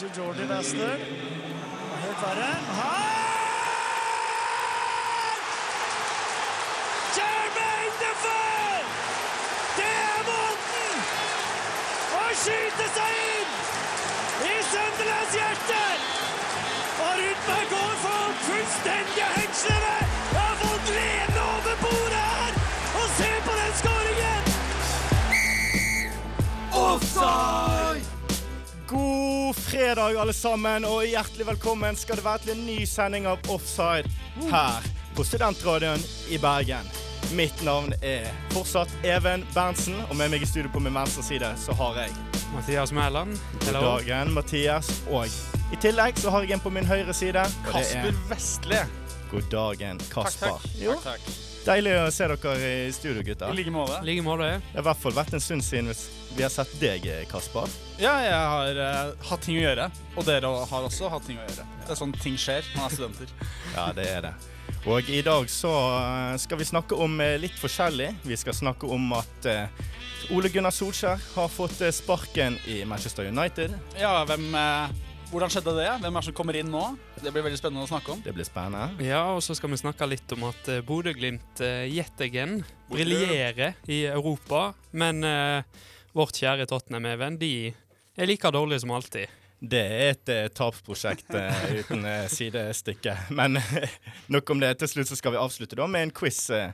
til Jordi Wester. Er Helt verre. Her! Jermaine Defoe! Det er måten å skyte seg inn i Sunderlands hjerte! Og Rudberg går for fullstendige hengslede! Har fått lene over bordet her! Og se på den skåringen! Offside! God fredag, alle sammen, og hjertelig velkommen skal det være til en ny sending av Offside her på Studentradioen i Bergen. Mitt navn er fortsatt Even Berntsen, og med meg i studio på min venstre side så har jeg Mathias Mæland. God dagen, Mathias, og i tillegg så har jeg en på min høyre side. er- Kasper Vestli. God dagen, Kasper. Takk, takk. Jo, takk, takk. Deilig å se dere i studio, gutter. I like måte. Like måte. Det har i hvert fall vært en stund siden vi har sett deg, Kasper. Ja, jeg har uh, hatt ting å gjøre. Og dere har også hatt ting å gjøre. Det er sånn ting skjer når man er studenter. Ja, det er det. Og i dag så eh, skal vi snakke om eh, litt forskjellig. Vi skal snakke om at uh, Ole Gunnar Solskjær har fått sparken i Manchester United. Ja, hvem eh, Hvordan skjedde det? Hvem er det som kommer inn nå? Det blir veldig spennende å snakke om. Det blir spennende. Ja, og så skal vi snakke litt om at uh, Bodø-Glimt uh, again Borte. briljerer i Europa. Men uh, vårt kjære Tottenham-Even, de er like dårlige som alltid. Det er et uh, tapsprosjekt uh, uten uh, sidestykke. Men nok om det. Til slutt så skal vi avslutte da med en quiz eh,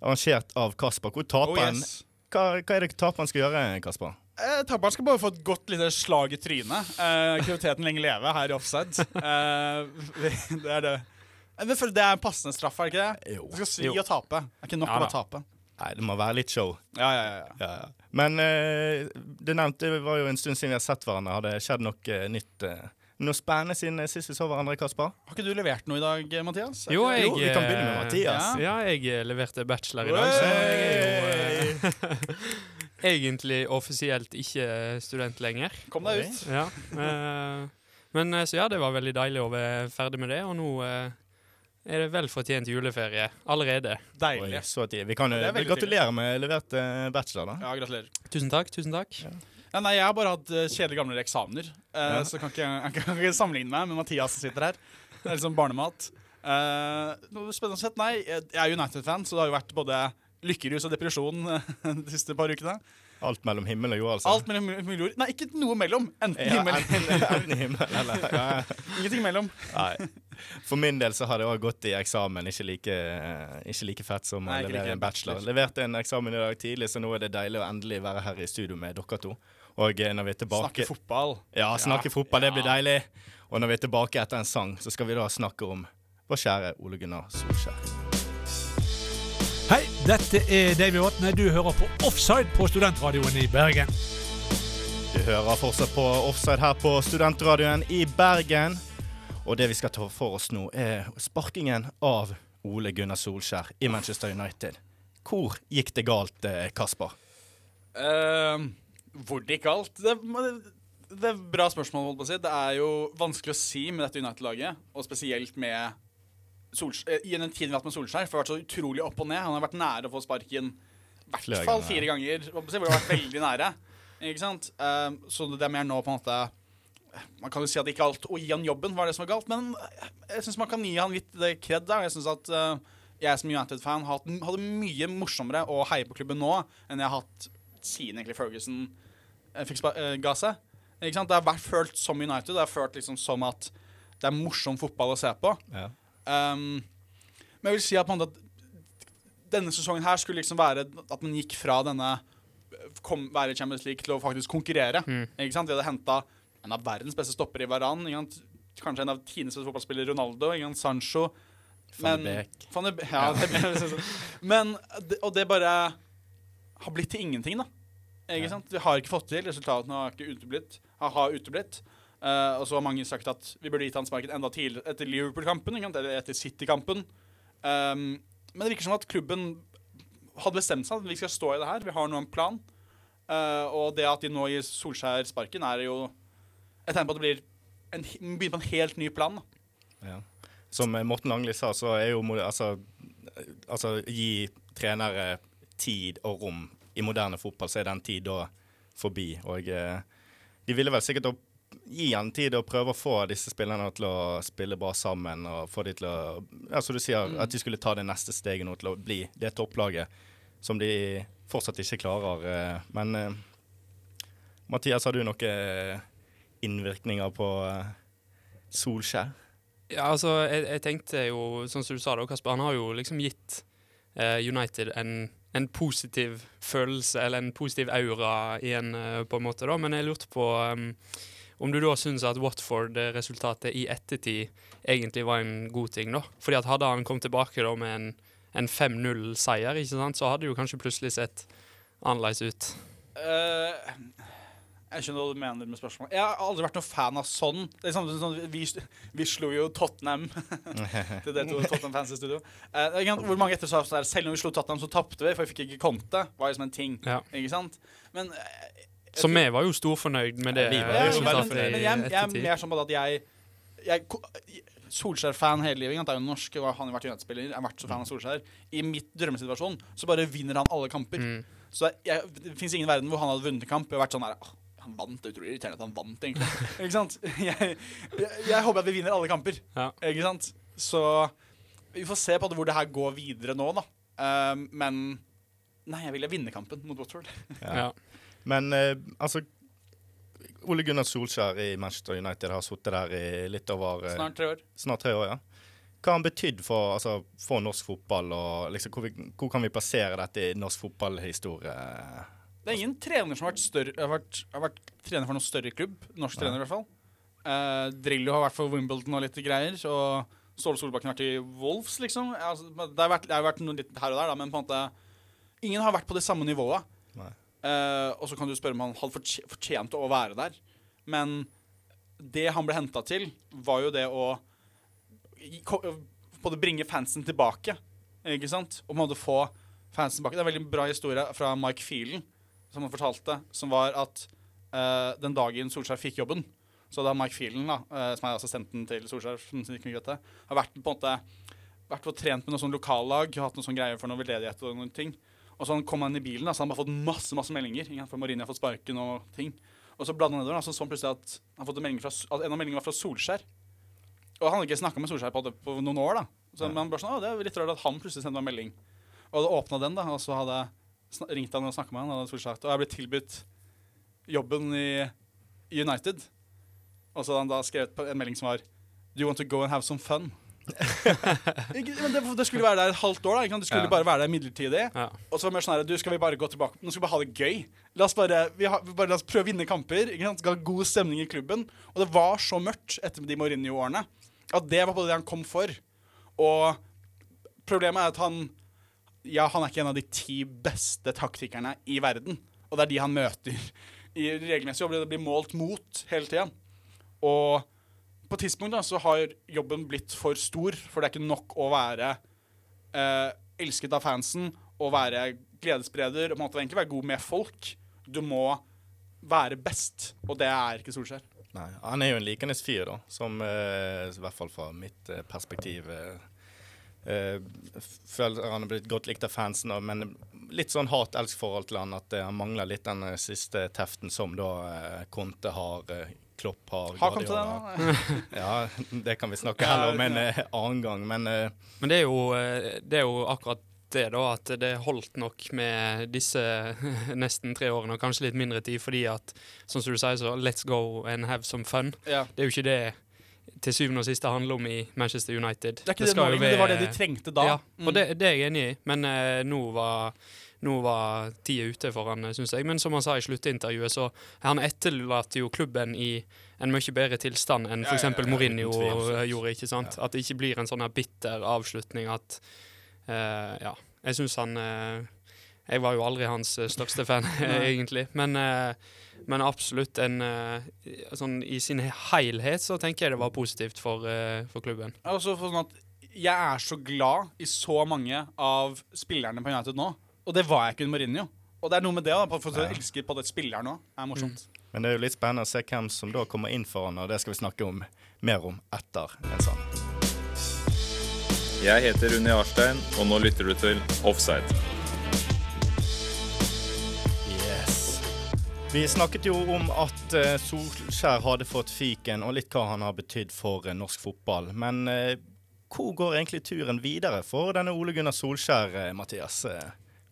arrangert av Kasper. Hvor Oh, taperen yes. hva, hva er det taperen skal gjøre, Kasper? Eh, Tapperen skal bare få et godt lite slag i trynet. Eh, Aktiviteten lenge leve her i offside. Eh, det er det. Eh, Men for Det er en passende straff, er det ikke det? Jo. Du skal svi og tape. Det er ikke nok Ja å bare tape. Nei, det må være litt show. Ja, ja, ja, ja. Ja, ja. Men eh, du nevnte det var jo en stund siden vi har sett hverandre. Har det skjedd noe eh, nytt? eh, noe spennende siden eh, sist vi så hverandre, Kasper? Har ikke du levert noe i dag, eh, Mathias? Jo, jeg, Jo, vi kan begynne med Mathias. Ja, jeg eh, leverte bachelor i dag, så jeg er jo eh, egentlig offisielt ikke student lenger. Kom deg ut. Ja. eh, men eh, så ja, det var veldig deilig å være ferdig med det, og nå eh, er det vel fortjent juleferie allerede. Oi, Deilig. så tidlig. Vi kan jo gratulere er med levert bachelor, da. Ja, gratulerer. Tusen takk. tusen takk. Ja, nei, jeg har bare hatt uh, kjedelige gamle eksamener, uh, Ja. så kan ikke, jeg kan ikke sammenligne meg med Mathias som sitter her. Det er liksom barnemat. Uh, noe spennende sett, nei, jeg jeg er United-fan, så det har jo vært både lykkerus og depresjon eh, de siste par ukene. Alt mellom himmel og jord, altså. Alt mellom himmel og jord. Nei, ikke noe mellom. Enten Ja, himmel eller enten himmel eller ja. Ingenting mellom. Nei. For min del så har det òg gått i eksamen. Ikke like, eh, ikke like fett som å levere en bachelor. bachelor. Leverte en eksamen i dag tidlig, så nå er det deilig å endelig være her i studio med dere to. Og eh, når vi er tilbake Snakke fotball. Ja, snakke Ja, fotball, det blir deilig. Og når vi er tilbake etter en sang, så skal vi da snakke om vår kjære Ole Gunnar Solskjær. Hei, dette er Davy Vatne. Du hører på Offside på Studentradioen i Bergen. Du hører fortsatt på Offside her på Studentradioen i Bergen. Og det vi skal ta for oss nå, er sparkingen av Ole Gunnar Solskjær i Manchester United. Hvor gikk det galt, eh, Kasper? Uh, hvor det gikk galt? Det, det er et bra spørsmål. holdt på å si. Det er jo vanskelig å si med dette United-laget, og spesielt med i den tiden vi har hatt med Solskjær. For det har vært så utrolig opp og ned. Han har vært nære å få sparken i hvert fall fire ganger. Hvor det har vært veldig nære. Ikke sant? Eh, så det er mer nå på en måte Man kan jo si at ikke alt å gi han jobben var det som var galt, men jeg syns man kan gi han litt det kred der. Jeg synes at eh, jeg som United-fan hadde mye morsommere å heie på klubben nå enn jeg har hatt siden egentlig Ferguson eh, fikk eh, ga seg. Ikke sant? Det har vært følt som United. Det har følt liksom som at det er morsom fotball å se på. Ja. Um, men jeg vil si at, man, at denne sesongen her skulle liksom være at man gikk fra denne kom, være Champions League til å faktisk konkurrere. Ikke sant? Vi hadde henta en av verdens beste stoppere i Varan. Kanskje en av tidenes beste fotballspillere, Ronaldo. Ikke sant? Sancho. Van de Beek. Ja, det ble- men Og det bare har blitt til ingenting, da. Ikke sant? Vi har ikke fått til. Resultatene har ikke uteblitt. Har, har uteblitt. Eh, og så har mange sagt at vi burde gitt han sparken enda tidligere etter Liverpool-kampen. Eller etter City-kampen. Um, men det virker som at klubben hadde bestemt seg at vi skal stå i det her. Vi har nå en plan. Uh, og det at de nå gir Solskjær sparken, er jo et tegn på at det blir en, begynner på en helt ny plan. Ja. Som Morten Langli sa, så er jo altså, altså gi trenere tid og rom i moderne fotball, så er den tid da forbi. Og eh, de ville vel sikkert ha gi han tid og prøve å få disse spillerne til å spille bra sammen. Og få de til å Ja, som du sier, Mm. at de skulle ta det neste steget nå til å bli det topplaget som de fortsatt ikke klarer. eh. Men eh, Mathias, har du noen eh, innvirkninger på Solskjær? Ja, altså, jeg, jeg tenkte jo, sånn som du sa da, Kasper, han har jo liksom gitt uh, United en, en positiv følelse, eller en positiv aura igjen, eh, på en måte, da. Men jeg lurte på um, om du da syns at Watford-resultatet i ettertid egentlig var en god ting, da. Fordi at hadde han kommet tilbake da med en, en 5-0-seier, ikke sant, så hadde det jo kanskje plutselig sett annerledes ut. Uh, jeg skjønner hva du mener med spørsmålet. Jeg har aldri vært noen fan av sånn. Det er samme sånn, vi, vi slo jo Tottenham til det to Tottenham-fans i studio. Uh, hvor mange etter sa sånn Selv om vi slo Tottenham, så tapte vi, for vi fikk ikke Conte. var liksom en ting. Ja. Ikke sant? Men eh, Så vi var jo storfornøyd med det. Ja, vi var ja, jo men, men, jeg, jeg er mer sånn på det at jeg, jeg Solskjær-fan hele livet. sant? Er jo norsk, og han har vært United-spiller. Jeg har vært så fan av Solskjær. I mitt drømmesituasjon så bare vinner han alle kamper. Mm. Så jeg, det fins ingen verden hvor han hadde vunnet en kamp. Jeg har vært sånn der, «Åh, Han vant. Det er utrolig irriterende at han vant, egentlig. ikke sant? Jeg, jeg, jeg håper at vi vinner alle kamper. Ja. Ikke sant? Så vi får se på det hvor det her går videre nå, da. Uh, men Nei, jeg ville vinne kampen mot Watford. Ja. Men eh, altså Ole Gunnar Solskjær i Manchester United har sittet der i litt over eh, Snart tre år. snart tre år, ja. Hva har han betydd for, altså, for norsk fotball, og liksom, hvor, vi, hvor kan vi plassere dette i norsk fotballhistorie? Det er ingen trener som har vært, større, har vært, har vært trener for noen større klubb. Norsk trener, i hvert fall. Eh, Drillo har vært for Wimbledon og litt greier. Og Ståle Solbakken har vært i Wolves, liksom. Altså, det har vært, det har vært noe litt her og der, da, men på en måte Ingen har vært på det samme nivået. Nei. Eh, og så kan du spørre om han hadde fortjent å være der. Men det han ble henta til, var jo det å både bringe fansen tilbake. Ikke sant? Og måte få fansen tilbake. Det er en veldig bra historie fra Mike Feelen, som han fortalte, som var at uh, den dagen Solskjær fikk jobben, så da Mike Feelen, da, eh, som er assistenten til Solskjær, som ikke vet det, har vært på en måte vært og trent med noen sånn lokallag, hatt noen sånne greier for noe veldedighet og noen ting. Og så han kom han i bilen, da, så han bare fått masse masse meldinger. For Mourinho har fått sparken og ting. Og så bladde han nedover, og så så han plutselig at han fått en, melding fra, at en av meldingene var fra Solskjær. Og han hadde ikke snakka med Solskjær på, det på noen år, da. Så han bare sånn, det er litt rart at han plutselig sendte meg en melding. Og hadde åpna den, da, og så hadde jeg ringt han og snakka med han, og Solskjær Og jeg ble tilbudt jobben i i United. Og så hadde han da skrevet en melding som var Do you want to go and have some fun? ikke, men det, det skulle være der et halvt år. da ikke? Det skulle Ja. bare være der midlertidig. Ja. Og så var det sånn her Du, skal vi bare gå tilbake Nå skal vi ha det gøy. La oss bare, vi har, bare la oss prøve å vinne kamper. Ikke sant? Skal ha god stemning i klubben. Og det var så mørkt etter de Mourinho-årene at det var på det han kom for. Og problemet er at han Ja, han er ikke en av de ti beste taktikerne i verden. Og det er de han møter i regelmessig og Det blir målt mot hele tida. Og på et tidspunkt da, så har jobben blitt for stor, for det er ikke nok å være eh, elsket av fansen og være gledesspreder og på en måte egentlig være god med folk. Du må være best, og det er ikke Solskjær. Nei, han er jo en likende fyr, da, som eh, i hvert fall fra mitt eh, perspektiv eh, eh, føler han er blitt godt likt av fansen, da, men litt sånn hat-elsk-forhold til han, at eh, han mangler litt den siste teften som da Conte har, Klopp har, Har kommet til Guardiola den, har. Ja, det kan vi snakke heller om en eh, annen gang, men eh, Men det er, jo, eh, det er jo akkurat det, da, at det holdt nok med disse nesten tre årene, og kanskje litt mindre tid, fordi at, sånn som du sier, så let's go and have some fun. Ja. Det er jo ikke det til syvende og sist det handler om i Manchester United. Det er ikke det, nå jo lenger, det var det de trengte da. Ja, og Mm. det, det er jeg enig i, men uh, nå var nå var tida ute for han, syns jeg. Men som han sa i sluttintervjuet, så han etterlater jo klubben i en mye bedre tilstand enn Ja, f.eks. ja, ja, uten Mourinho eh, gjorde. ikke sant? At det ikke blir en sånn her bitter avslutning at uh, Ja. Jeg syns han uh, Jeg var jo aldri hans eh, største fan, egentlig. Men, eh, men absolutt en eh, sånn I sin helhet så tenker jeg det var positivt for, eh, for klubben. Altså, for sånn at jeg er så glad i så mange av spillerne på United nå. Og det var jeg ikke under Mourinho. Og det er noe med det da, for å elske elsker på det spilleren nå. er morsomt. Men det er jo litt spennende å se hvem som da kommer inn for han, og det skal vi snakke om mer om etter en sånn. Jeg heter Rune Jarstein, og nå lytter du til Offside. Vi snakket jo om at eh, Solskjær hadde fått fiken, og litt hva han har betydd for eh, norsk fotball. Men eh, hvor går egentlig turen videre for denne Ole Gunnar Solskjær, Mathias?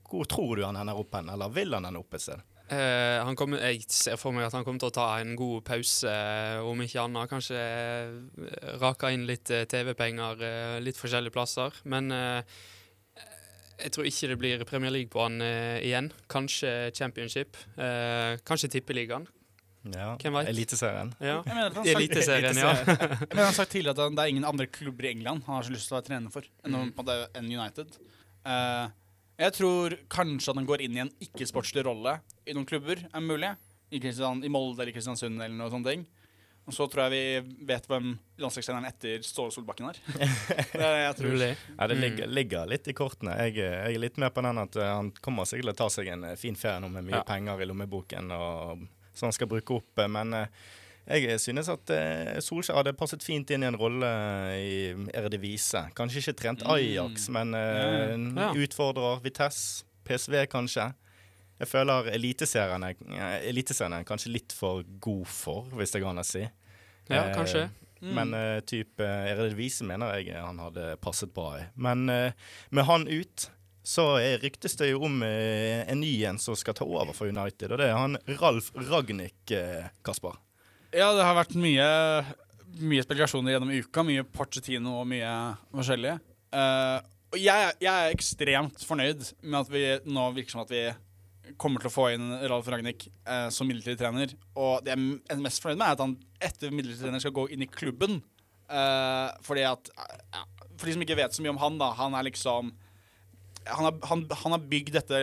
Hvor tror du han ender opp hen, eller vil han ende opp et sted? Eh, kommer, jeg ser for meg at han kommer til å ta en god pause, om ikke annet. Kanskje rake inn litt TV-penger litt forskjellige plasser. Men eh, jeg tror ikke det blir Premier League på han eh, igjen. Kanskje Championship. Eh, kanskje Tippeligaen. Ja. Hvem vet? Eliteserien. Ja. Jeg mener at han sagt- Eliteserien, ja. Men han har sagt tidligere at han- det er ingen andre klubber i England han har så lyst til å være trener for enn, å- på en måte enn United. Eh, jeg tror kanskje at han går inn i en ikke-sportslig rolle i noen klubber, er mulig. I, Kristian, I Molde eller Kristiansund eller noe sånt. ting. Og så tror jeg vi vet hvem landslagstreneren etter Ståle Solbakken er. Det er det jeg tror. Ja, det ligger, ligger litt i kortene. Jeg, jeg er litt med på den at eh, han kommer sikkert til å ta seg en eh, fin ferie nå med mye Ja. penger i lommeboken og, som han skal bruke opp. eh, Men jeg synes at Solskjær hadde passet fint inn i en rolle i Eredivisie. Kanskje ikke trent Ajax, men mm. Ja. utfordrer Vitesse, PSV kanskje. Jeg føler eliteserien er, eh, eliteserien er kanskje litt for god for, hvis det går an å si. Ja, Eh, kanskje. Mm. Men uh, type Eredivisie mener jeg han hadde passet bra i. Men uh, med han ut, så ryktes det jo om uh, en ny en som skal ta over for United. Og det er han Ralf Ragnhild, uh, Kasper. Ja, det har vært mye, mye spekulasjoner gjennom uka. Mye Pochettino og mye forskjellig. Eh, og jeg, jeg er ekstremt fornøyd med at vi nå virker som at vi kommer til å få inn Ralf Ragnhild eh, som midlertidig trener. Og det jeg er mest fornøyd med, er at han etter midlertidig trener skal gå inn i klubben. Eh, fordi at ja, For de som ikke vet så mye om han, da. Han er liksom han har, han, han har bygd dette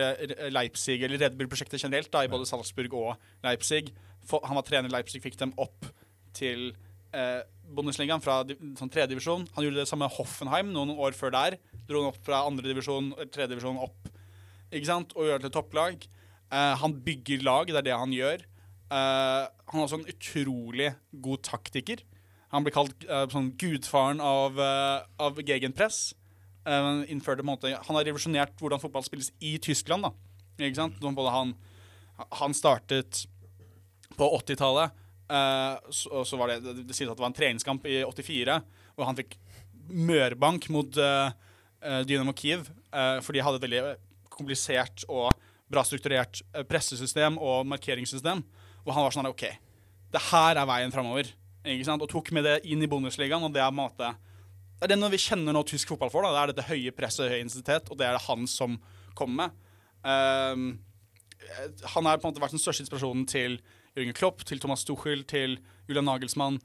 Leipzig, eller Red Bull-prosjektet generelt, da, i både Salzburg og Leipzig. For, han var trener i Leipzig, fikk dem opp til eh, Bundesligaen fra sånn tredjedivisjon. Han gjorde det samme med Hoffenheim noen år før der. Dro han opp fra andredivisjon, tredjedivisjon opp, ikke sant, og gjør det til topplag. Eh, han bygger lag, det er det han gjør. Uh, han er også en utrolig god taktiker. Han blir kalt uh, sånn gudfaren av, av gegenpress. Han har revolusjonert hvordan fotball spilles i Tyskland. han, han startet på 80-tallet, eh, så, så var det, det, sies at det var en treningskamp i 84, hvor han fikk mørbank mot Dynamo Kiev, for de hadde et veldig komplisert og bra strukturert eh, pressesystem og markeringssystem. Og han var sånn OK, det her er veien framover. Og tok med det inn i Bundesligaen, og det er måte det er det vi kjenner nå tysk fotball for. Da. Det er dette høye presset, høy intensitet, og det er det han som kommer med. Um, han har på en måte vært den største inspirasjonen til Jørgen Klopp, til Thomas Tuchel, til Julian Nagelsmann,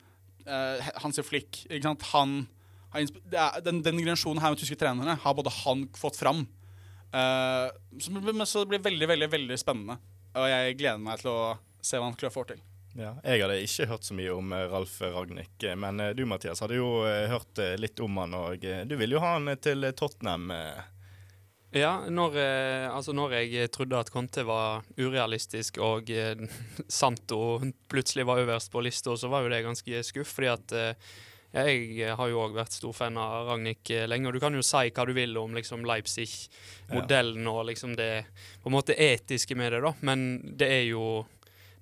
uh, Hansi Flick. Ikke sant? Han den, den generasjonen her med tyske trenere har både han fått fram. Eh, så, det blir- så det blir veldig, veldig veldig spennende. Og jeg gleder meg til å se hva han klarer får til. Ja, jeg hadde ikke hørt så mye om eh, Ralf Ragnhild, eh, men du Mathias hadde jo hørt litt om han, og du ville jo ha han til Tottenham. Ja, når, altså når jeg trodde at Conte var urealistisk og Santo plutselig var øverst på lista, så var jo det ganske skuff. fordi at jeg har jo òg vært stor fan av Ragnhild eh, lenge, og du kan jo si hva du vil om liksom Leipzig-modellen og liksom det på en måte etiske med det, da, men det er jo,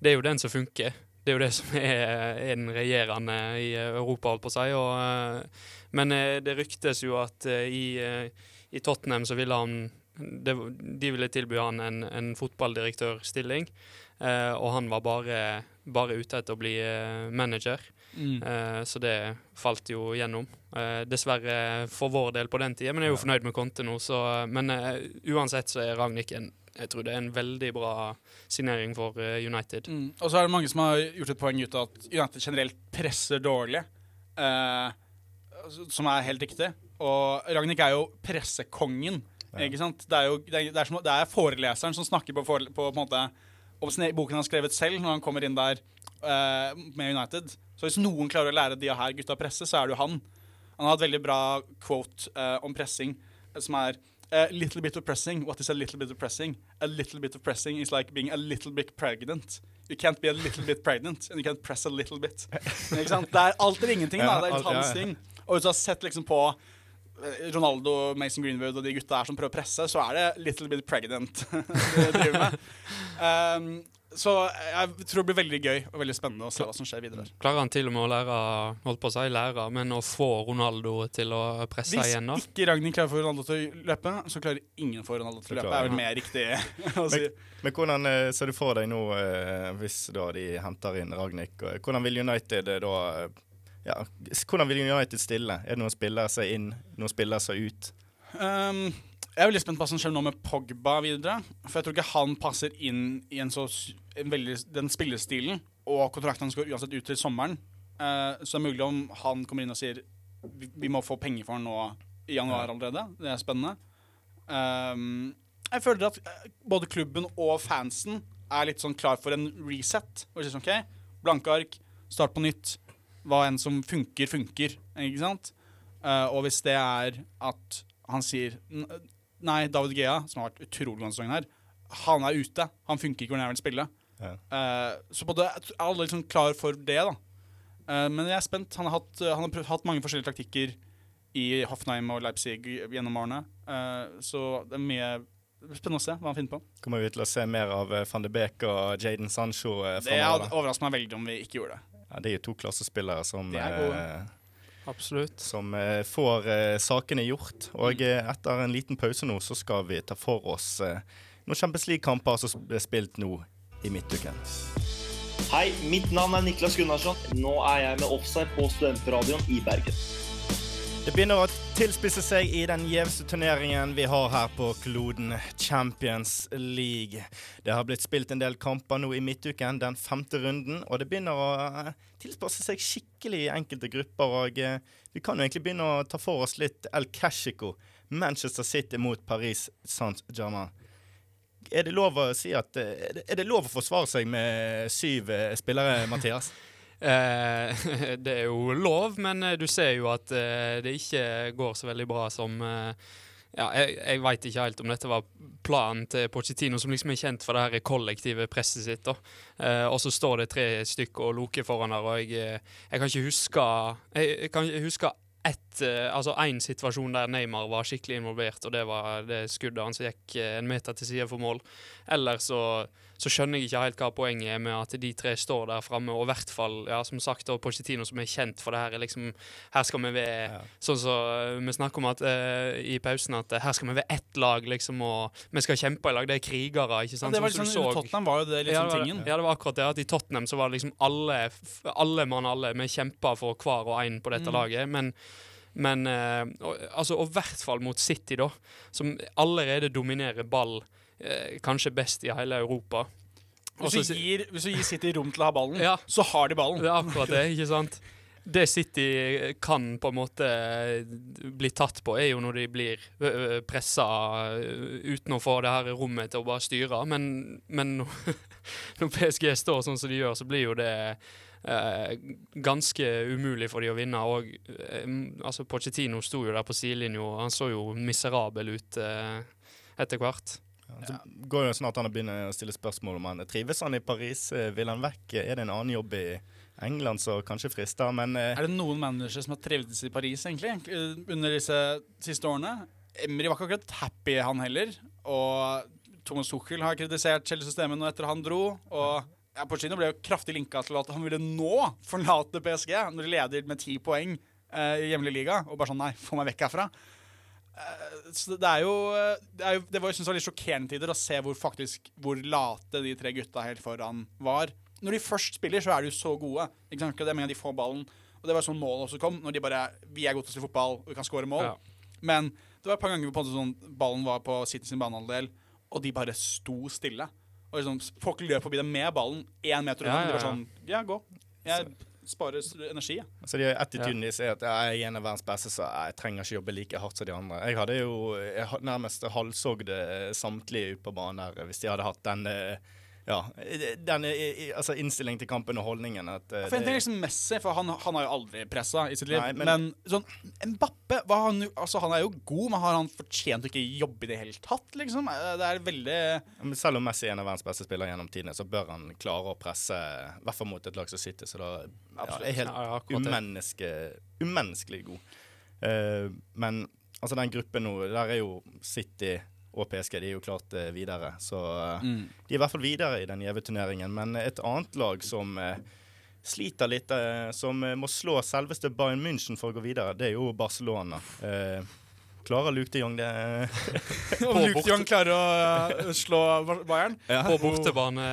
det er jo den som funker. Det er jo det som er, er den regjerende i Europa, holdt på å si. Og, eh, men eh, det ryktes jo at eh, i eh, i Tottenham så ville han det, De ville tilby han en, en fotballdirektørstilling, eh, og han var bare, bare ute etter å bli eh, manager. Eh, så det falt jo gjennom. Eh, dessverre for vår del på den tida, men jeg er jo fornøyd med Conte nå. Så, men eh, uansett så er Ragnhild en jeg tror det er en veldig bra signering for eh, United. Mm. Og så er det mange som har gjort et poeng ut av at United generelt presser dårlig. Eh, som er helt riktig. Og Ragnhild er jo pressekongen. Ikke sant? Det er jo det er, det er, som, det er foreleseren som snakker på, på, på en måte om boken han har skrevet selv når han kommer inn der eh, med United. Så hvis noen klarer å lære de her gutta presse, så er det jo han. Han har et veldig bra quote uh, om pressing eh, som er A little bit of pressing. What is a little bit of pressing? A little bit of pressing is like being a little bit pregnant. You can't be a little bit pregnant, and you can't press a little bit. Ikke sant? Det er alt eller ingenting, da. Det er litt hans ting. Og hvis du har sett liksom på eh, Ronaldo, Mason Greenwood og de gutta her som prøver å presse, så er det little bit pregnant de driver med. Um, Så jeg tror det blir veldig gøy og veldig spennende å se hva som skjer videre. Klarer han til og med å lære holdt på å si lære, men å få Ronaldo til å presse Hvis igjen, da? Hvis ikke Ragnhild klarer å få Ronaldo til å løpe, så klarer ingen å få Ronaldo til å løpe. Det er vel mer riktig å si. Men hvordan eh, ser du for deg nå, eh, hvis da de henter inn Ragnhild, hvordan vil United eh, da ja, Hvordan vil United stille? Er det noen spillere seg inn, noen spillere seg ut? Um, jeg er veldig spent på hva som skjer nå med Pogba videre. For jeg tror ikke han passer inn i en så, en veldig, den spillestilen. Og kontrakten hans går uansett ut til sommeren. Uh, så det er mulig om han kommer inn og sier vi, vi må få penger for han nå i januar allerede. Det er spennende. Um, jeg føler at eh, både klubben og fansen er litt sånn klar for en reset. Og sånn, OK, blanke ark, start på nytt. Hva enn som funker, funker. Ikke sant? Uh, og hvis det er at han sier "N- Nei, David Gea, som har vært utrolig god denne sesongen her, han er ute. Han funker ikke når jeg vil spille. Ja. Uh, så både er alle liksom klar for det, da. Uh, men jeg er spent. Han har hatt, han har hatt mange forskjellige taktikker i Hoffenheim og Leipzig gjennom årene. Uh, så det er mye spennende å se hva han finner på. Kommer vi til å se mer av eh, van de Beek og Jaden Sancho eh, Det overrasket meg veldig om vi ikke gjorde det. Ja, det er jo to klassespillere som, De er gode. Absolutt. som eh, får eh, sakene gjort. Og eh, etter en liten pause nå, så skal vi ta for oss eh, noen Champions League-kamper som ble spilt nå i midtuken. Hei, mitt navn er Niklas Gunnarsson. Nå er jeg med offside på Studentradioen i Bergen. Det begynner å tilspisse seg i den gjeveste turneringen vi har her på kloden, Champions League. Det har blitt spilt en del kamper nå i midtuken, den femte runden, og det begynner å eh, tilspisse seg skikkelig i enkelte grupper. Og eh, vi kan jo egentlig begynne å ta for oss litt El Cashico, Manchester City mot Paris Saint-Germain. Er det lov å si at eh, er det- lov å forsvare seg med syv spillere, Mathias? Eh, det er jo lov, men eh, du ser jo at eh, det ikke går så veldig bra som ja, Jeg, jeg veit ikke helt om dette var planen til Pochettino, som liksom er kjent for det her kollektive presset sitt. Og så står det tre stykker og loker foran her, og jeg, jeg kan ikke huske Jeg, jeg kan ikke huske ett Altså én situasjon der Neymar var skikkelig involvert, og det var det skuddet hans som gikk en meter til side for mål. Eller så, så skjønner jeg ikke helt hva poenget er med at de tre står der framme, og i hvert fall, ja, som sagt, og Pochettino som er kjent for det her, er liksom Her skal vi være Ja. Sånn som så, vi snakker om at, uh, i pausen, at eh, her skal vi være ett lag, liksom, og vi skal kjempe i lag. Det er krigere, ikke Ja, det var liksom, litt som du så- Tottenham var jo det liksom ja, det var, tingen. ja, det var akkurat det. At I Tottenham så var det liksom alle, alle mann alle. Vi kjempa for hver og en på dette Mm. laget. Men, men uh, altså, og i hvert fall mot City, da, som allerede dominerer ball eh, kanskje best i hele Europa. Hvis du, gir, hvis du gir City rom til å ha ballen, Ja. så har de ballen. Det er akkurat det, ikke sant? Det City kan på en måte bli tatt på, er jo når de blir pressa uten å få det her rommet til å bare styre. Men, men når PSG står sånn som de gjør, så blir jo det eh, ganske umulig for de å vinne. Og eh, altså Pochettino sto jo der på sidelinja, han så jo miserabel ut eh, etter hvert. Så går det sånn at han begynner å stille spørsmål om han trives han i Paris. Eh, Vil han vekk? Er det en annen jobb i England som kanskje frister? Men eh, Er det noen managere som har trivdes i Paris egentlig, eh, under disse siste årene? Emry var ikke akkurat happy, han heller. Og Thomas Tuchel har kritisert Chelsea-systemet nå etter han dro. Og ja, Pochettino ble jo kraftig linka til at han ville nå forlate PSG, når de leder med ti poeng eh, i hjemlig liga. Og bare sånn Nei, få meg vekk herfra. Eh, det er jo Det, er jo, det var, synes var litt sjokkerende tider å se hvor faktisk Hvor late de tre gutta helt foran var. Når de først spiller, så er de jo så gode. Ikke sant? Det er med de får ballen. Og det var sånn målet også kom. Når de bare Vi er gode til å spille fotball, og vi kan skåre mål. Ja. Men det var et par ganger hvor sånn, ballen var på City sin banehalvdel, og de bare sto stille. Og liksom, Folk løp forbi dem med ballen én meter unna. Ja, og De var sånn Ja, gå. Jeg sparer energi, jeg. altså, de attituden de sier at jeg er en av verdens beste, så jeg trenger ikke jobbe like hardt som de andre. Jeg hadde jo jeg nærmest halshogd eh, samtlige ute på banen der hvis de hadde hatt den eh, ja, den eh, altså innstillingen til kampen og holdningen. At, uh, For en ting liksom Messi, for han, han har jo aldri pressa i sitt liv. Nei, men, men- sånn Mbappe han, altså, han er jo god, men har han fortjent å ikke jobbe i det hele tatt, liksom? Eh, Det er veldig Men selv om Messi er en av verdens beste spillere gjennom tidene, så bør han klare å presse, i hvert fall mot et lag som City, så da ja, er helt Ja, umenneske, umenneskelig god. Uh, men altså den gruppen nå, der er jo City og PSG de er jo klart eh, videre. Så eh, Mm. de er i hvert fall videre i den gjeve turneringen. Men et annet lag som eh, sliter litt, som må slå selveste Bayern München for å gå videre, det er jo Barcelona. Eh, klarer Luke de Jong det? Om Luke de Jong klarer å uh, slå Bayern På bortebane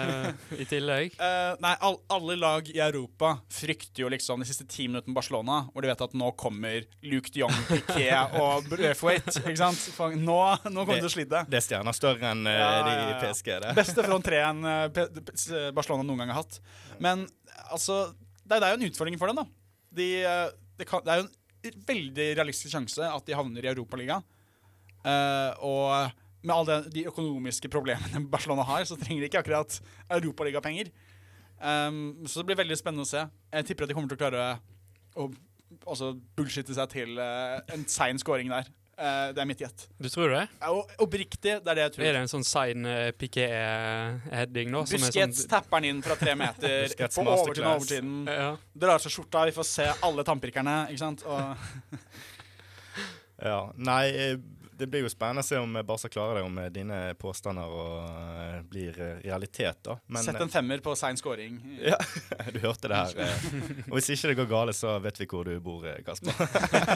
i tillegg. Uh, nei, all, alle lag i Europa frykter jo liksom de siste ti minuttene Barcelona, hvor de vet at nå kommer Luke de Jong, Piquet og Braithwaite. Ikke sant? For Nå, nå kommer de til å slite. Det er stjerner større enn uh, Ja, de i. PSG. Det. Beste front treen eh, P- Barcelona noen gang har hatt. Men altså Det, det er jo en utfordring for dem, da. De, eh, det, kan, det er jo en veldig realistisk sjanse at de havner i Europaligaen. Uh, og med alle de økonomiske problemene Barcelona har, så trenger de ikke akkurat europaligapenger. Um, så det blir veldig spennende å se. Jeg tipper at de kommer til å klare å altså, bullshitte seg til uh, en sein scoring der. Eh, det er mitt gjett. Du tror det? Ja, og Oppriktig, det er det jeg tror. Er det en sånn sein uh, Piquet-heading, nå? som Busquets sånn, tapper den inn fra tre meter på overtiden og masterclass. overtiden. ja. Drar seg skjorta, vi får se alle tannpirkerne. Ikke sant? Og, Ja. Nei, eh, det blir jo spennende å se om Barca klarer det, om eh, dine påstander og, eh, blir eh, realitet, da. Men Sett en femmer på sein scoring. Ja, du hørte det her. Og hvis ikke det går galt, så vet vi hvor du bor, Kasper.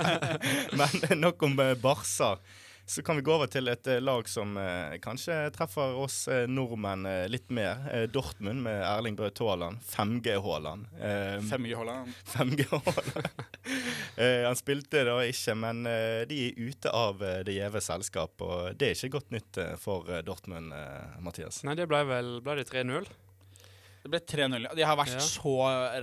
Men nok om Barca. Så kan vi gå over til et eh, lag som eh, kanskje treffer oss eh, nordmenn eh, litt mer. Eh, Dortmund med Erling Braut Haaland. 5G-Haaland. Eh, 5G Holland. 5G-Haaland. eh, han spilte da ikke, men eh, de er ute av eh, det gjeve selskap. Og det er ikke godt nytt eh, for eh, Dortmund, eh, Mathias. Nei, det ble vel ble det 3-0. Det ble 3-0. De har vært Ja. så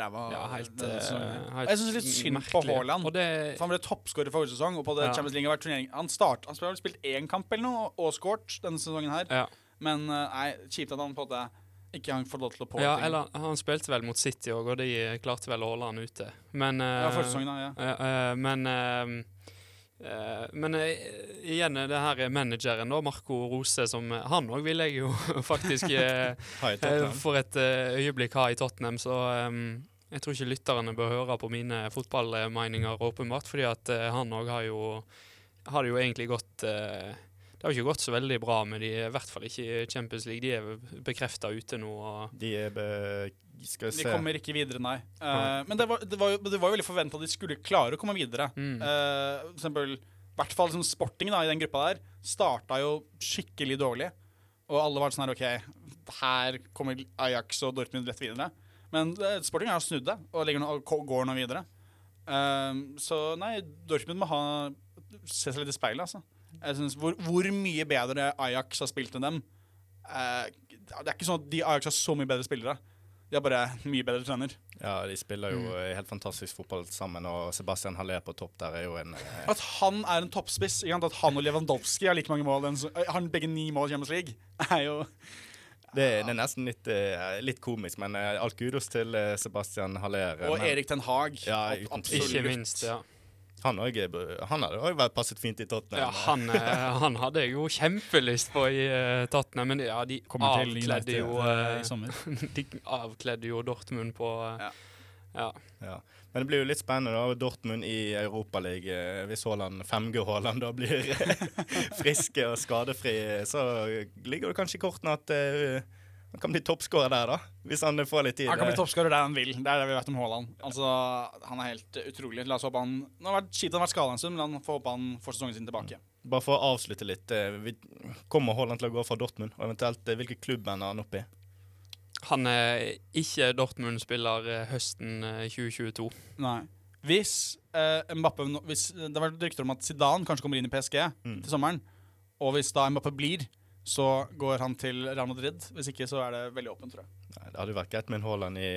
ræva. Ja, helt, sesongen. Jeg syns litt synd på. Haaland. Det, Han ble toppskårer forrige sesong, og på det Ja. Champions League har vært turnering. Han, start, han har spilt én kamp eller noe, og scoret denne sesongen her. ja. Men eh, nei, kjipt at han på det ikke har fått lov til å påvirke. ja, ting. eller han spilte vel mot City òg, og de klarte vel å holde han ute. Men uh, Ja, forrige sesongen, da. Ja. Uh, Men men eh, igjen det her er manageren, da, Marco Rose, som eh, Han òg vil jeg jo faktisk eh, eh, for et eh, øyeblikk ha i Tottenham, så um, jeg tror ikke lytterne bør høre på mine fotballmeninger, åpenbart, fordi at eh, han òg har jo har det jo egentlig gått uh, Det har jo ikke gått så veldig bra med de, i hvert fall ikke i Champions League. De er bekrefta ute nå. De er. Skal vi De kommer ikke videre, nei. Eh, men det var, det, var jo, det var jo veldig forventa at de skulle klare å komme videre. Mm. Uh, for eksempel, i hvert fall liksom Sporting da, i den gruppa der starta jo skikkelig dårlig. Og alle var sånn her OK, her kommer Ajax og Dortmund rett videre. Men uh, Sporting har snudd det og, og går nå videre. Så nei, Dortmund må ha se seg litt i speilet, altså. Synes, hvor, hvor mye bedre Ajax har spilt enn dem Det er ikke sånn at de Ajax har så mye bedre spillere. De har bare mye bedre trener. Ja, de spiller jo Mm. eh, helt fantastisk fotball sammen, og Sebastian Haller på topp der er jo en eh, At han er en toppspiss, at han og Lewandowski har like mange mål, har han begge ni mål i Champions League, er jo det, det er nesten litt, eh, litt komisk, men eh, alt kudos til eh, Sebastian Haller. eh, Og men Erik Ten Hag. Ja, absolutt. ikke minst, ja. Han, også, er- han hadde òg vært passet fint i Tottenham. ja han, eh, han hadde jeg jo kjempelyst på i eh, Tottenham, men ja, de Kommer avkledde jo eh, eh. De avkledde jo Dortmund på eh, Ja. ja. Ja. Men det blir jo litt spennende, da. Dortmund i Europaligaen. Hvis Haaland 5G-Haaland da blir friske og skadefri, så ligger det kanskje i kortene at eh, han kan bli toppskårer der, da. Hvis han får litt tid. Han kan bli toppskårer der han vil. Det er det vi vet om Haaland. Altså, han er helt utrolig. La oss håpe han Nå har det vært kjipt han har vært skada en stund, men han får håpe han får sesongen sin tilbake. Bare for å avslutte litt. eh, vi- Kommer Haaland til å gå fra Dortmund? Og eventuelt eh, hvilken klubb er han opp i? Han er ikke Dortmund-spiller eh, høsten eh, 2022. Nei. Hvis eh, Mbappe hvis, Det har vært rykter om at Zidane kanskje kommer inn i PSG Mm. til sommeren. Og hvis da Mbappe blir, så går han til Real Madrid. Hvis ikke, så er det veldig åpent, tror jeg. Nei, det hadde jo vært greit med en Haaland i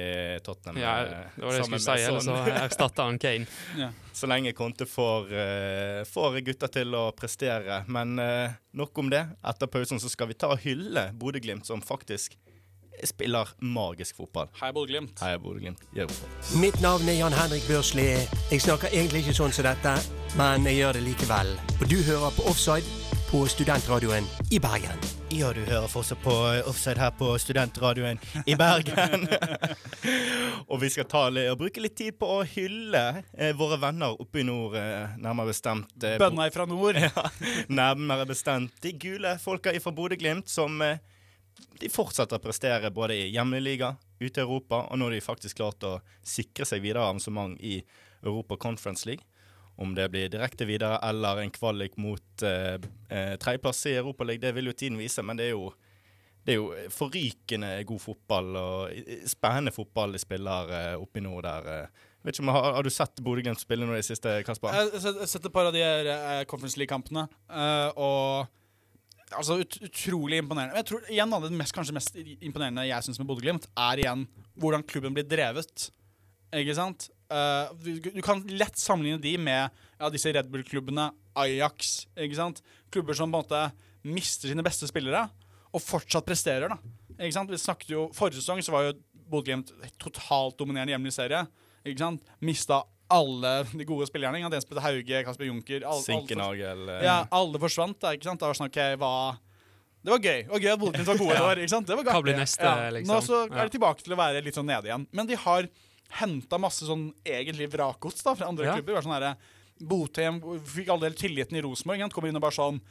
Tottenham. Ja, eh, det var det jeg skulle si, eller så erstatter han Kane. Så lenge Conte får, eh, får gutta til å prestere. Men eh, nok om det. Etter pausen så skal vi ta og hylle Bodø-Glimt, som faktisk spiller magisk fotball. Hei, Bodø-Glimt. Hei, Bodø-Glimt. Mitt navn er Jan Henrik Børsli. Jeg snakker egentlig ikke sånn som dette, men jeg gjør det likevel. Og du hører på Offside på studentradioen i Bergen. Ja, du hører fortsatt på eh, Offside her på Studentradioen i Bergen. og vi skal ta litt, og bruke litt tid på å hylle eh, våre venner oppe i nord, eh, nærmere bestemt. Eh, Bønna fra nord. ja, nærmere bestemt de gule folka fra Bodø-Glimt som eh, de fortsetter å prestere både i hjemmeliga, ute i Europa, og nå har de faktisk klart å sikre seg videre arrangement i Europa Conference League. Om det blir direkte videre eller en kvalik mot eh, eh, tredjeplass i Europaligaen, det vil jo tiden vise, men det er jo det er jo forrykende god fotball og eh, spennende fotball de spiller eh, oppe i nord der. eh. Vet ikke om, har, har du sett Bodø-Glimt spille noe i det siste, Kasper? Jeg har sett- et par av de her, eh, Conference League-kampene, eh, og altså ut, utrolig imponerende. Jeg tror igjen Det mest, kanskje mest imponerende jeg syns med Bodø-Glimt, er igjen hvordan klubben blir drevet. Ikke sant? Eh, du, du kan lett sammenligne de med ja, disse Red Bull-klubbene, Ajax. Ikke sant? Klubber som på en måte mister sine beste spillere, og fortsatt presterer. da. Ikke sant? Vi snakket jo, Forrige sesong så var jo Bodø-Glimt totalt dominerende hjemlig serie. Ikke sant? Mista alle de gode spillerne. Ikke sant? Jens Petter Hauge, Kasper Junker alle, Sinkenagel. ja, alle forsvant. da, ikke sant? Da var sånn, ok, hva... Det var gøy. og gøy at Bodø-Glimt var gode i år. ikke sant? Det var Hva blir neste, liksom? Nå så er de tilbake til å være litt sånn nede igjen. Men de har henta masse sånn egentlig vrakgods da, fra andre Ja. klubber. Var sånn der Botheim fikk all del tilliten i Rosenborg. Kommer inn og bare sånn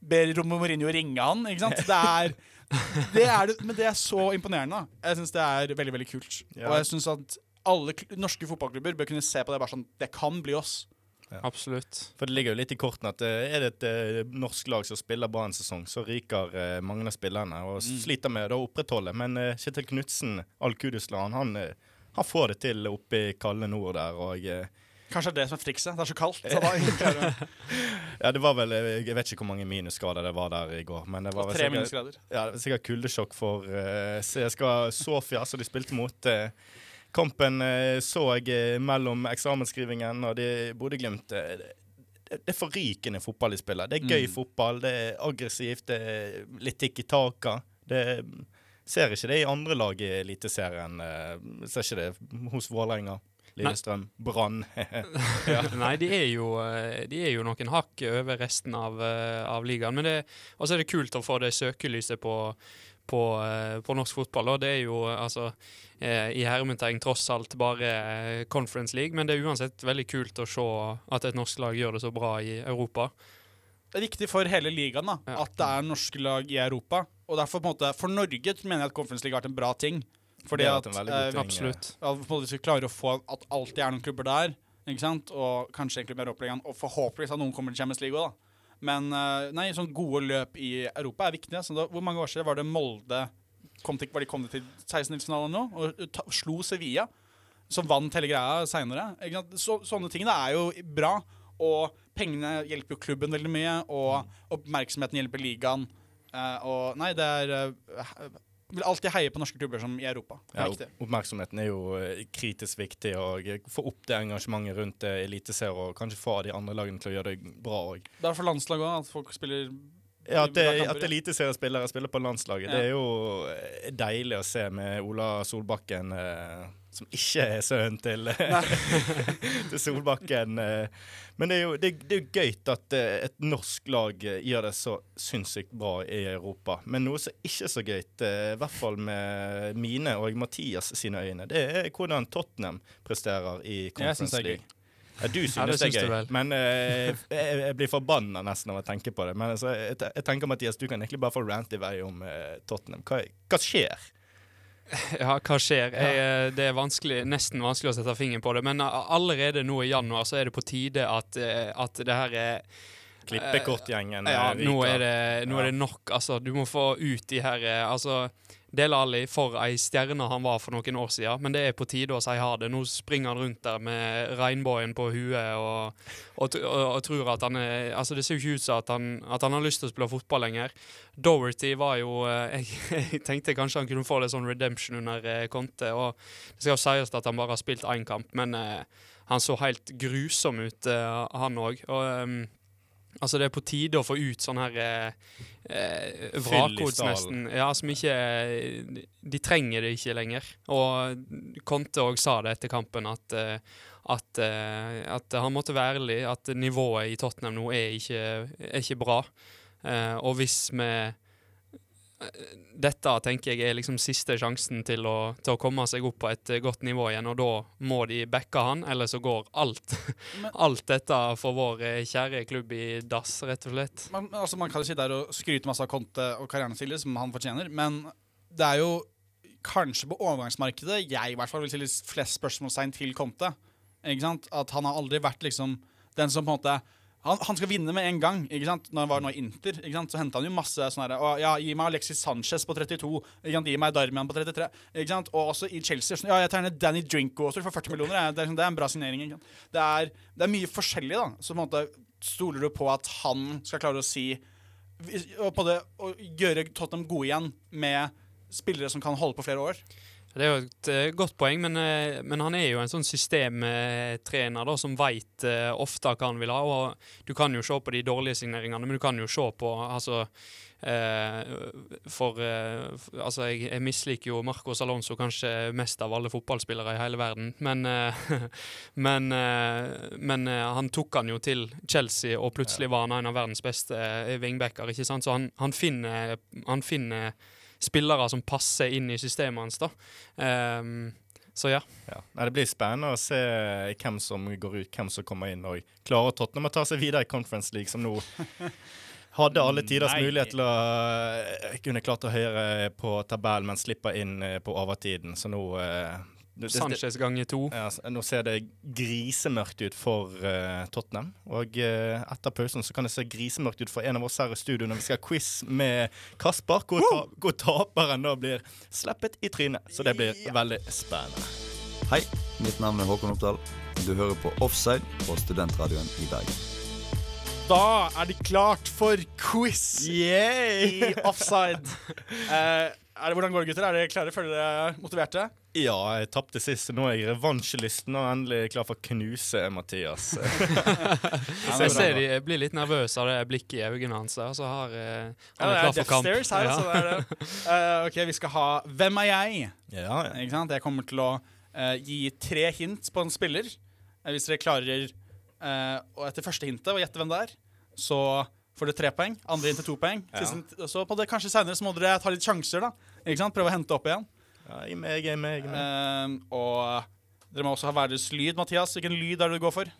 Ber Mourinho ringe han. ikke sant? Det er, det er det, men det er så imponerende. da. Jeg syns det er veldig veldig kult. Ja. Og jeg syns at alle kl- norske fotballklubber bør kunne se på det bare sånn Det kan bli oss. Absolutt. For det ligger jo litt i kortene at eh, er det et uh, norsk lag som spiller bra en sesong, så ryker uh, mange av spillerne og Mm. sliter med å opprettholde. Men uh, Kjetil Knutsen, Al-Kuduslan, han, eh, han får det til oppe i kalde nord der. Og eh, Kanskje det er det som er trikset. Det er så kaldt. Så da ja, det var vel eh, Jeg vet ikke hvor mange minusgrader det var der i går. Men det var vel Tre sikkert- minusgrader. Ja, det var sikkert kuldesjokk for uh, CSKA Sofia, som de spilte mot. Uh, kampen uh, så jeg eh, mellom eksamensskrivingen og de Bodø-Glimt. eh, det, det er forrykende fotball de spiller. Det er gøy Mm. fotball, det er aggressivt, det er litt tikk i taka. Det ser ikke det i andre lag i Eliteserien. eh, ser ikke det hos Vålerenga, Lillestrøm, Brann. Nei, de er, jo, eh, de er jo noen hakk over resten av, eh, av ligaen. Men det, også er det kult å få det søkelyset på, på, på norsk fotball. Og det er jo altså i hermetegn tross alt bare Conference League, men det er uansett veldig kult å se at et norsk lag gjør det så bra i Europa. Det er viktig for hele ligaen da, Ja. at det er norske lag i Europa. Og derfor på en måte, For Norge mener jeg at Conference League har vært en bra ting. Fordi Det at en god eh, ting. Absolutt. at på en måte vi skal klare å få at alltid er noen klubber der. ikke sant? Og kanskje egentlig mer oppleggende. Og forhåpentligvis at noen kommer til Champions League òg, da. Men eh, nei, sånn gode løp i Europa er viktig. Altså. Da, hvor mange år siden var det Molde kom til, var de kommet til 16-finalen nå og ta, slo Sevilla? Som vant hele greia seinere. Så, sånne ting da er jo bra. Og pengene hjelper jo klubben veldig mye, og oppmerksomheten hjelper ligaen. Uh, og nei, det er uh, Vil alltid heie på norske klubber som i Europa. Ja, er oppmerksomheten er jo eh, kritisk viktig, og få opp det engasjementet rundt eh, eliteserie, og kanskje få de andre lagene til å gjøre det bra òg. Det er for landslag òg, at folk spiller Ja, at, at eliteseriespillere spiller på landslaget, Ja. det er jo deilig å se med Ola Solbakken, eh, som ikke er sønnen til, til Solbakken. Eh. Men det er jo det, det er gøy at eh, et norsk lag eh, gjør det så sinnssykt bra i Europa. Men noe som ikke er så gøy, i hvert fall med mine og Mathias sine øyne, det er hvordan Tottenham presterer i Conference er. League. Ja, du synes Ja, det det er gøy, men uh, jeg, jeg blir forbanna nesten av å tenke på det. Men altså, jeg, jeg tenker, Mathias, du kan egentlig bare få rant i vei om uh, Tottenham. Hva, hva skjer? Ja, hva skjer? Jeg, eh, det er vanskelig, nesten vanskelig å sette fingeren på det, men allerede nå i januar så er det på tide at, eh, at det her er Klippekortgjengen Ja, eh, nå er, det, nå er det nok. Altså, du må få ut de her Altså, Dele Alli, for ei stjerne han var for noen år siden, men det er på tide å si ha det. Nå springer han rundt der med regnbuen på huet og, og, og, og tror at han er Altså, det ser jo ikke ut som at han, at han har lyst til å spille fotball lenger. Doherty var jo eh, jeg, jeg tenkte kanskje han kunne få litt sånn redemption under eh, Conte, og det skal jo sies at han bare har spilt én kamp, men eh, han så helt grusom ut, eh, han òg. Og ehm, Altså, det er på tide å få ut sånn her eh, eh, stallen. nesten. Ja, som ikke De trenger det ikke lenger. Og Conte òg sa det etter kampen, at, eh, at, eh, at han måtte være ærlig. At nivået i Tottenham nå er ikke, er ikke bra. Eh, og hvis vi dette tenker jeg er liksom siste sjansen til å, til å komme seg opp på et eh, godt nivå igjen, og da må de backe han, eller så går alt, alt dette for vår eh, kjære klubb i dass, rett og slett. Man, altså, man kan jo sitte der og skryte masse av Conte og karrieren sin, som han fortjener, men det er jo kanskje på overgangsmarkedet jeg i hvert fall vil stille flest spørsmålstegn til Conte. Ikke sant? At han har aldri vært liksom den som på en måte han, han skal vinne med en gang. ikke sant? Når han var nå i Inter, ikke sant? så henta han jo masse sånn herre «Å, Ja, gi meg Alexis Sanchez på 32. Ikke sant? Gi meg Darmian på 33. Ikke sant? Og også i Chelsea. Sånn, ja, jeg tegner Danny Danny også for 40 millioner. Det er, sånn- det er en bra signering. Ikke sant? Det, er, det er mye forskjellig, da. Så på en måte stoler du på at han skal klare å si og på det, å gjøre Tottenham gode igjen med spillere som kan holde på flere år. Det er jo et eh, godt poeng, men, eh, men han er jo en sånn systemtrener da, som veit uh, ofte hva han vil ha. og Du kan jo se på de dårlige signeringene, men du kan jo se på altså, eh, For eh, altså, jeg, jeg misliker jo Marcos Alonso kanskje mest av alle fotballspillere i hele verden. Men, eh, men, eh, men eh, han tok han jo til Chelsea, og plutselig var han en av verdens beste wingbacker. ikke sant? Så han, han finner, han finner spillere som passer inn i systemet hans. da. Um, så ja. Ja. Nei, det blir spennende å se hvem som går ut, hvem som kommer inn. Og klarer Tottenham å ta seg videre i Conference League, som nå hadde alle tiders Nei. mulighet til å eh, kunne klart å høyere på tabellen, men slipper inn eh, på overtiden. Så nå eh, Sanchez ganger to. ja, nå ser det grisemørkt ut for uh, Tottenham. Og uh, etter pausen så kan det se grisemørkt ut for en av oss her i studio når vi skal ha quiz med Kasper, hvor, ta hvor taperen da blir sluppet i trynet. Så det blir veldig spennende. Hei, mitt navn er Håkon Oppdal. Du hører på Offside på Studentradioen i Bergen. Da er det klart for quiz i offside. Eh, er det, hvordan går det, gutter? Er dere klare? Føler dere motiverte? Ja, jeg tapte sist, nå er jeg revansjelysten og endelig klar for å knuse Mathias. Jeg ser de jeg blir litt nervøs av det blikket i øynene hans. der, Så har, eh, Ja, han det er klar for kamp. Stairs her. Ja. Altså, det er det. Eh, ok, vi skal ha Hvem er jeg? ja, ja. Ikke sant? Jeg kommer til å uh, gi tre hint på en spiller. Hvis dere klarer uh, etter første hintet å gjette hvem det er, så får dere tre poeng. Andre hint til to poeng. Ja. Så på det kanskje senere må dere ta litt sjanser, da. Ikke sant? Prøve å hente opp igjen. ja jeg meg, med, jeg i med. Jeg er med. Eh, og dere må også ha verdens lyd, Mathias. Hvilken lyd er det du går for?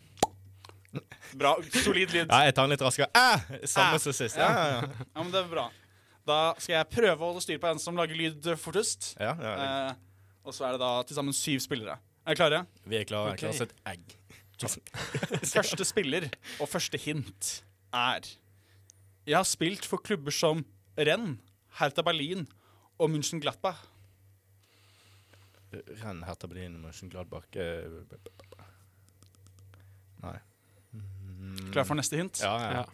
Bra. Solid lyd. Ja, jeg tar den litt raskere. Ah, samme Ah. som sist. Ja. Ja, ja, Ja, men det er bra. Da skal jeg prøve å holde styr på en som lager lyd fortest. ja. ja, ja. Uh, og så er det da til sammen syv spillere. Er dere klare? Vi er klare. Okay. Klare som egg. Første spiller og første hint er Jeg har spilt for klubber som Renn, Hertha Berlin og München Glattbach. Renn Hertha Berlin, Mönchengladbach eh, Nei. Klar for neste hint? Ja, ja. Ja.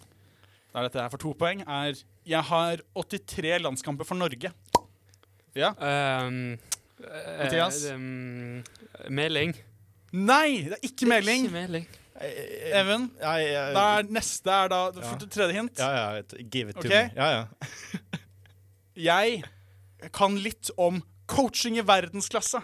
Da er dette her for to poeng. Er Jeg har 83 landskamper for Norge. Ja. Um, eh, Mathias? Um, Meling. Nei, det er ikke meling. Ikke Meling. Even, Ja, ja, da er neste er da Ja. tredje hint. ja, ja, give it to okay. me. Ja, ja. Jeg kan litt om coaching i verdensklasse.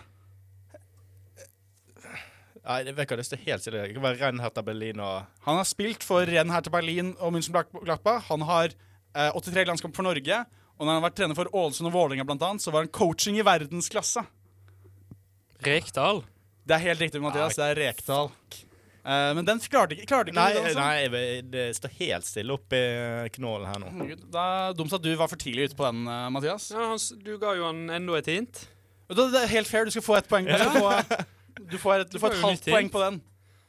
Nei, jeg vet ikke, hva jeg har helt stille. Det kan være Renn Berlin og Han har spilt for Renn Hertha Berlin og München Glattbach. Han har eh, 83 landskamper for Norge. Og når han har vært trener for Ålesund og Vålerenga, blant annet, så var han coaching i verdensklasse. Rekdal. Det er helt riktig, Mathias. Det er Rekdal. Eh, men den klarte ikke, klarte ikke Nei, du, altså. nei, det står helt stille oppi knålen her nå. Det er dumt at du var for tidlig ute på den, eh, Mathias. Ja, Hans, du ga jo han enda et hint. Det, Det er helt fair. Du skal få ett poeng. Du, får, du får et, du får et halvt poeng på den.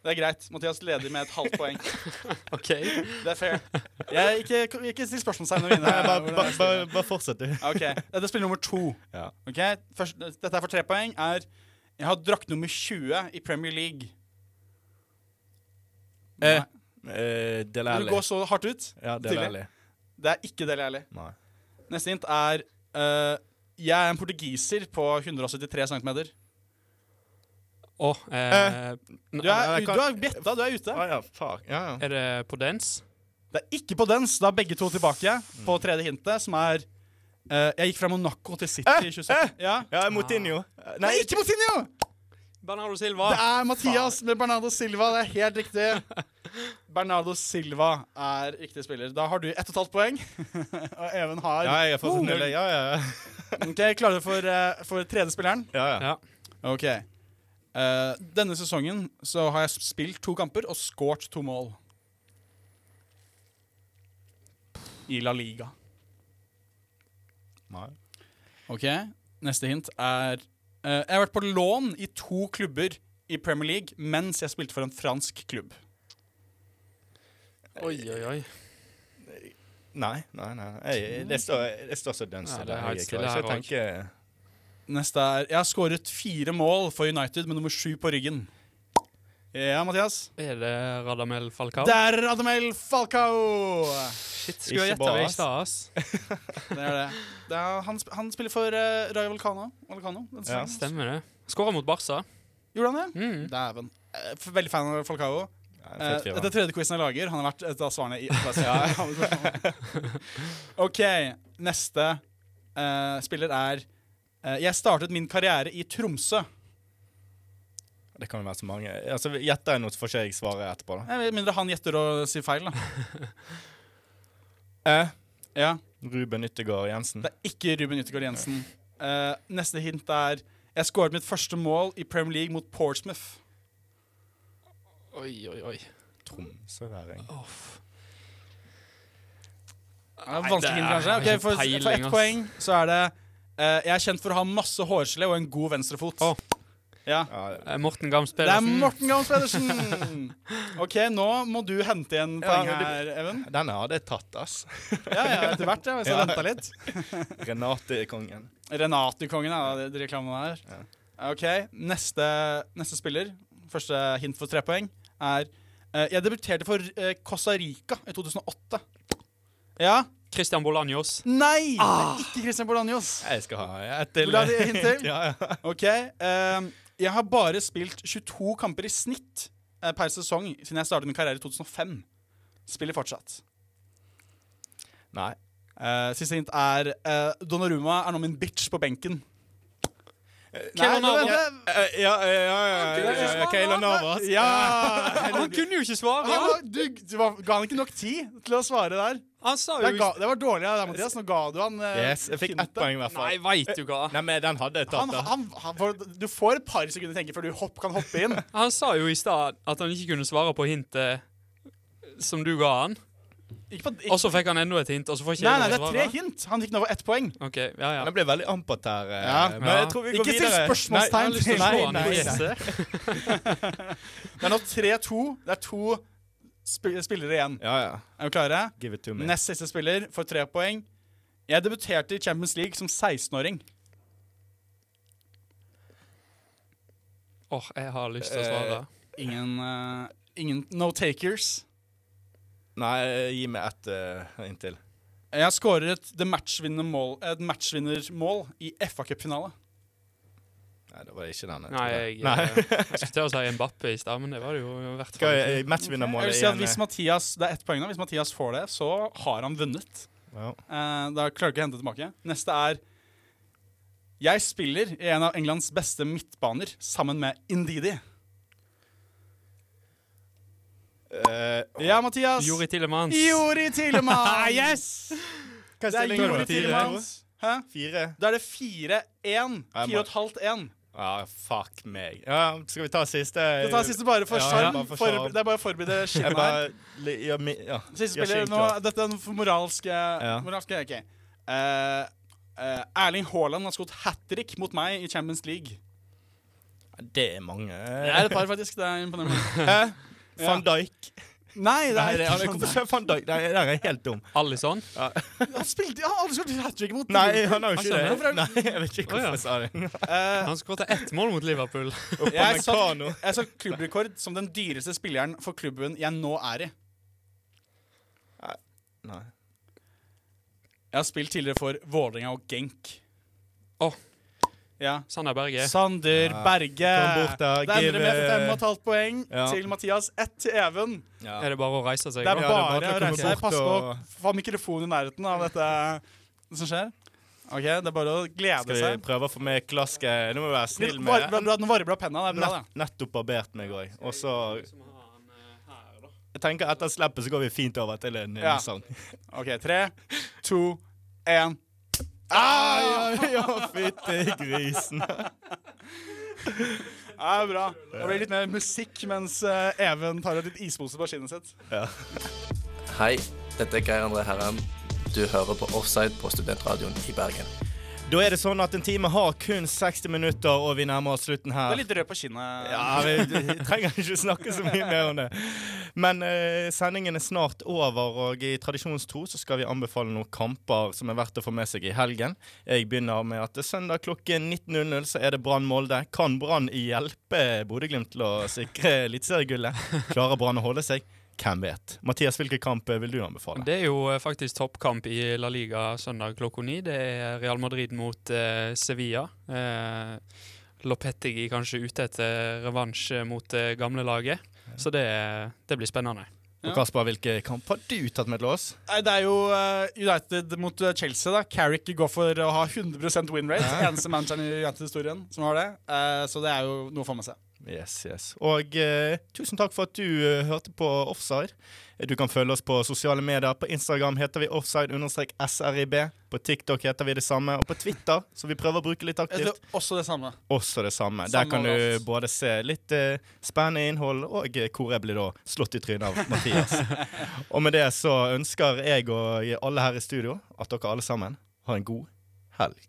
Det er greit. Mathias leder med et halvt poeng. OK. Det er fair. Jeg, ikke, ikke still spørsmålstegn ved vinneren. vinne. Bare, ba, ba, jeg bare, spiller. bare fortsett, du. Ok, Dette er spill nummer to. Ja. Okay? Først, Dette er for tre poeng. Er Jeg har drakt nummer 20 i Premier League. Eh. Eh, Del Alli. du går så hardt ut? Ja, Del? Alli. Det er ikke Dele Alli. Nei. Neste hint er eh, Jeg er en portugiser på 173 cm. Å, eh, Du er, du er bjetta, du er ute. Å ja, fuck. Ja, ja. er det på dance? Det er ikke på dens. Da er begge to tilbake på tredje hintet, som er eh, Jeg gikk fra Monaco til City i 2017. Ja. ja Moutinho. Nei, ikke Moutinho! Bernardo Silva. Det er Mathias med Bernardo Silva. Det er helt riktig. Bernardo Silva er riktig spiller. Da har du ett og et halvt poeng. og Even har Ja, jeg har fått Oh. null. Ja, ja. Ok, Klarer du for, uh, for tredje spilleren? ja, ja. Ja. Ok. Uh, denne sesongen så har jeg spilt to kamper og scoret to mål. I La Liga. Nei. Ok, Neste hint er Jeg har vært på lån i to klubber i Premier League mens jeg spilte for en fransk klubb. Oi, oi, oi. Nei, nei, nei. Jeg, det, står, det står så dønn stille. Jeg klarer ikke å tenke Neste er Jeg har skåret fire mål for United med nummer sju på ryggen. Ja, Mathias? Er det Radamel Falcao? Det er Radamel Falcao! Shit, skulle jeg gjette det i ass. stad, ass. Det er det. det er, han, sp han spiller for uh, Rayo Vallecano. Vallecano Ja. Stemmer det. Skåra mot Barca. Gjorde han det? Mm. Dæven. Eh, Veldig fan av Falcao. Ja, Eh, fyr, dette er tredje quizen jeg lager. Han har vært et av svarene i. OK. Neste uh, spiller er uh, Jeg startet min karriere i Tromsø. Det kan jo være så mange. Altså, Gjetter jeg noe, så får ikke jeg svare etterpå. da. Med mindre han gjetter og sier feil, da. Eh, Ja. Ruben Yttergård Jensen. Det er ikke Ruben Yttergård Jensen. Eh, neste hint er Jeg skåret mitt første mål i Premier League mot Portsmouth. Oi, oi, oi. Tromsøværing. Det er vanskelig hint, kanskje. jeg har Ok, ikke for, for ett poeng så er det eh, Jeg er kjent for å ha masse hårgelé og en god venstrefot. Å. Ja. Eh, Morten Gams Pedersen. Det er Morten Gams Pedersen! OK, nå må du hente igjen poeng Ja, her, Even. denne hadde jeg tatt, ass. Ja, ja, etter hvert. Ja, hvis jeg Ja. venta litt. Renate-kongen. Renate-kongen, ja, det reklamen her. Ja. OK, neste, neste spiller, første hint for tre poeng, er uh, Jeg debuterte for uh, Costa Rica i 2008. Ja? Christian Bolanjos. Nei! Er ikke Christian Bolanjos. Jeg skal ha et til. Vil du ha et hint til? ja, ja. OK. ehm, jeg har bare spilt 22 kamper i snitt eh, per sesong siden jeg startet min karriere i 2005. Spiller fortsatt. Nei. Eh, siste hint er uh, Donnarumma er nå min bitch på benken. Keylor Navas. Ja, ja, ja. ja. Navas. Ja! Han kunne jo ikke svare! Var- du, du ga han ikke nok tid til å svare der? Han sa Det, jo ga, det var dårlig av deg, Mathias. Nå ga du han eh, Yes, jeg fikk ett poeng i hvert fall. Nei, veit du hva. Nei, men den hadde jeg tatt, Han, da. han, han får, du får et par sekunder å tenke før du hopp, kan hoppe inn. Han sa jo i stad at han ikke kunne svare på hintet som du ga han. Ikke på, ikke, Og så fikk han enda et hint, og så får ikke nei, nei, det er tre svare. hint. Han fikk nå ett poeng. Ok, ja, ja. Den ble veldig ampert her. eh, Ja. Men jeg tror vi går Ikke still videre. spørsmålstegn Jeg har lyst til å Nei, slå han nei, i nei. Det er nå 3-2. Det er to sp spillere igjen. Ja, ja. Er vi klare? Give it to me. Nest siste spiller får tre poeng. Jeg debuterte i Champions League som 16-åring. Åh, jeg har lyst til å svare. Ingen, uh, ingen No takers. Nei, gi meg ett uh, inntil. Jeg har skåret et matchvinnermål, match i FA-cupfinale. Nei, det var ikke den. Nei, jeg, Nei. jeg, jeg skulle til å si Mbappé i stad, men det var det jo i hvert fall. matchvinnermålet vil si at igjen? hvis Mathias, Det er ett poeng nå. Hvis Mathias får det, så har han vunnet. Ja. Uh, da klarer du ikke å hente tilbake. Neste er Jeg spiller i en av Englands beste midtbaner sammen med Indidi. Uh, Ja, Mathias. Jori Tillemans. Jori Tillemans! yes! Hva er stillingen Jori Tillemans. Fire? Hæ? Fire? Da er det 4-1. Ja, jeg må- 4,5-1. Ja, fuck meg. Ja, skal vi ta siste? Vi tar siste bare for Ja, sjarm. for For, det er bare å forberede Jeg her. ja, ja. Siste spiller nå. Dette er en moralske, moralske OK. Eh, eh, Erling Haaland har skutt hat trick mot meg i Champions League. Det er mange. Det er et par, faktisk. Det er imponerende. Van Dijk. Nei, det er det er, ikke hvorfor Van Dijk? Nei, det er jeg helt dum. Alison. Han spilte Han har aldri hat trick mot Nei, han har jo ikke det. Nei, jeg vet ikke ja. hvorfor jeg sa det. Han skåret ett mål mot Liverpool. jeg sa klubbrekord som den dyreste spilleren for klubben jeg nå er i. Nei. Jeg har spilt tidligere for Vålerenga og Genk. Åh. Ja. Sander Berge. Sander Ja. Berge. Bort da, Det ender det med eh, fem og et halvt poeng ja. til Mathias. Ett til Even. Ja. Er det bare å reise seg? Det er det er bare å å reise seg. Pass på å og- få mikrofonen i nærheten av dette som skjer. Ok, Det er bare å glede seg. Skal vi prøve å få med klaske? Nå må vi være snill med var- bra- bra- varmer opp penna. Det er bra, Nett, nettopp barbert meg òg. Og så Jeg tenker etter slippet så går vi fint over til en ja. sang. OK, tre, to, én. Ah, ja, ja, fytti grisen. Ja, bra. Det blir litt mer musikk mens eh, Even tar ut litt ispose på skinnet sitt. Ja. Hei, dette er Geir André Herrem. Du hører på Offside på Studentradioen i Bergen. Da er det sånn at en time har kun 60 minutter, og vi nærmer oss slutten Du Det er litt rød på kinnet. Ja, vi, vi trenger ikke snakke så mye mer om det. Men eh, sendingen er snart over, og i tradisjonstro så skal vi anbefale noen kamper som er verdt å få med seg i helgen. Jeg begynner med at søndag klokken 19.00 så er det Brann Molde. Kan Brann hjelpe Bodø-Glimt til å sikre eliteseriegullet? Klarer Brann å holde seg? Hvem vet? Mathias, hvilken kamp vil du anbefale? Det er jo eh, faktisk toppkamp i La Liga søndag klokka ni. Det er Real Madrid mot eh, Sevilla. Eh, Lopetegui kanskje ute etter revansj mot det gamle laget. Så det, det blir spennende. Og Kasper, Hvilke kamp har du tatt med til oss? Nei, Det er jo eh, United mot eh, Chelsea. da Carrick går for å ha 100 win rate. Eneste manageren i United-historien som har det. Eh, så det er jo noe å få med seg. Yes, yes. Og eh, tusen takk for at du eh, hørte på Offside. Du kan følge oss på sosiale medier. På Instagram heter vi offside-srib. På TikTok heter vi det samme. Og på Twitter, som vi prøver å bruke litt aktivt, er også det samme. også det samme. Der kan du både se litt eh, spennende innhold, og eh, hvor jeg blir da slått i trynet av Mathias. og med det så ønsker jeg og alle her i studio at dere alle sammen har en god helg.